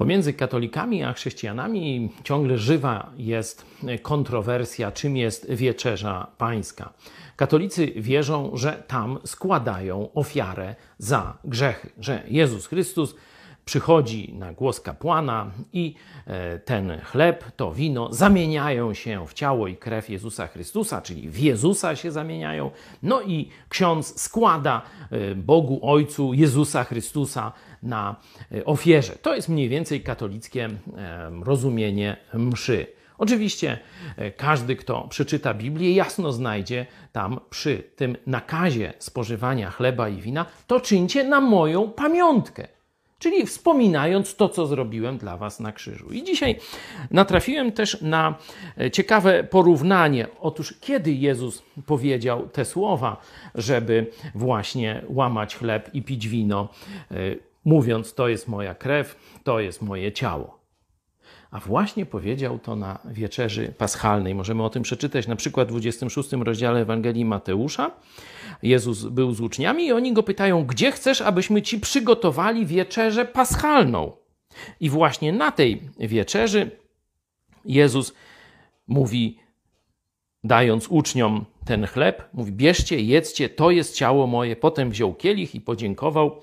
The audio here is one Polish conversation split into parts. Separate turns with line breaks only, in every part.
Pomiędzy katolikami a chrześcijanami ciągle żywa jest kontrowersja, czym jest wieczerza pańska. Katolicy wierzą, że tam składają ofiarę za grzechy, że Jezus Chrystus przychodzi na głos kapłana i e, ten chleb, to wino zamieniają się w ciało i krew Jezusa Chrystusa, czyli w Jezusa się zamieniają. No i ksiądz składa e, Bogu Ojcu Jezusa Chrystusa na e, ofierze. To jest mniej więcej katolickie rozumienie mszy. Oczywiście każdy, kto przeczyta Biblię, jasno znajdzie tam przy tym nakazie spożywania chleba i wina, to czyńcie na moją pamiątkę czyli wspominając to, co zrobiłem dla Was na krzyżu. I dzisiaj natrafiłem też na e, ciekawe porównanie. Otóż, kiedy Jezus powiedział te słowa, żeby właśnie łamać chleb i pić wino, e, mówiąc: To jest moja krew, to jest moje ciało. A właśnie powiedział to na wieczerzy paschalnej. Możemy o tym przeczytać na przykład w 26 rozdziale Ewangelii Mateusza. Jezus był z uczniami i oni go pytają: Gdzie chcesz, abyśmy ci przygotowali wieczerzę paschalną? I właśnie na tej wieczerzy Jezus mówi, dając uczniom ten chleb, mówi: Bierzcie, jedzcie, to jest ciało moje. Potem wziął kielich i podziękował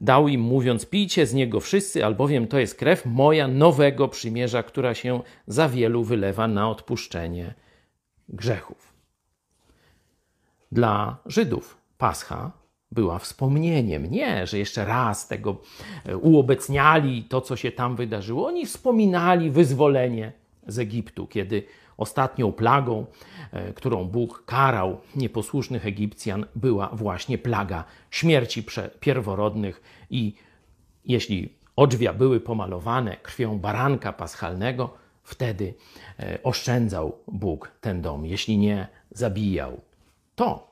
Dał im, mówiąc: Pijcie z niego wszyscy, albowiem to jest krew moja nowego przymierza, która się za wielu wylewa na odpuszczenie grzechów. Dla Żydów Pascha była wspomnieniem. Nie, że jeszcze raz tego e, uobecniali to, co się tam wydarzyło. Oni wspominali wyzwolenie z Egiptu, kiedy ostatnią plagą, e, którą Bóg karał nieposłusznych Egipcjan, była właśnie plaga śmierci pierworodnych i jeśli odrzwia były pomalowane krwią baranka paschalnego, wtedy e, oszczędzał Bóg ten dom, jeśli nie zabijał. To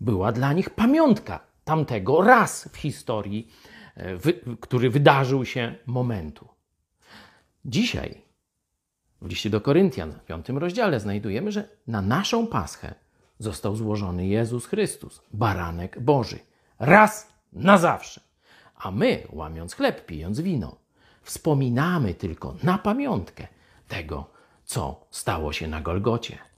była dla nich pamiątka tamtego raz w historii, e, który wydarzył się momentu. Dzisiaj w liście do Koryntian, w piątym rozdziale, znajdujemy, że na naszą paschę został złożony Jezus Chrystus, baranek Boży, raz na zawsze. A my, łamiąc chleb, pijąc wino, wspominamy tylko na pamiątkę tego, co stało się na Golgocie.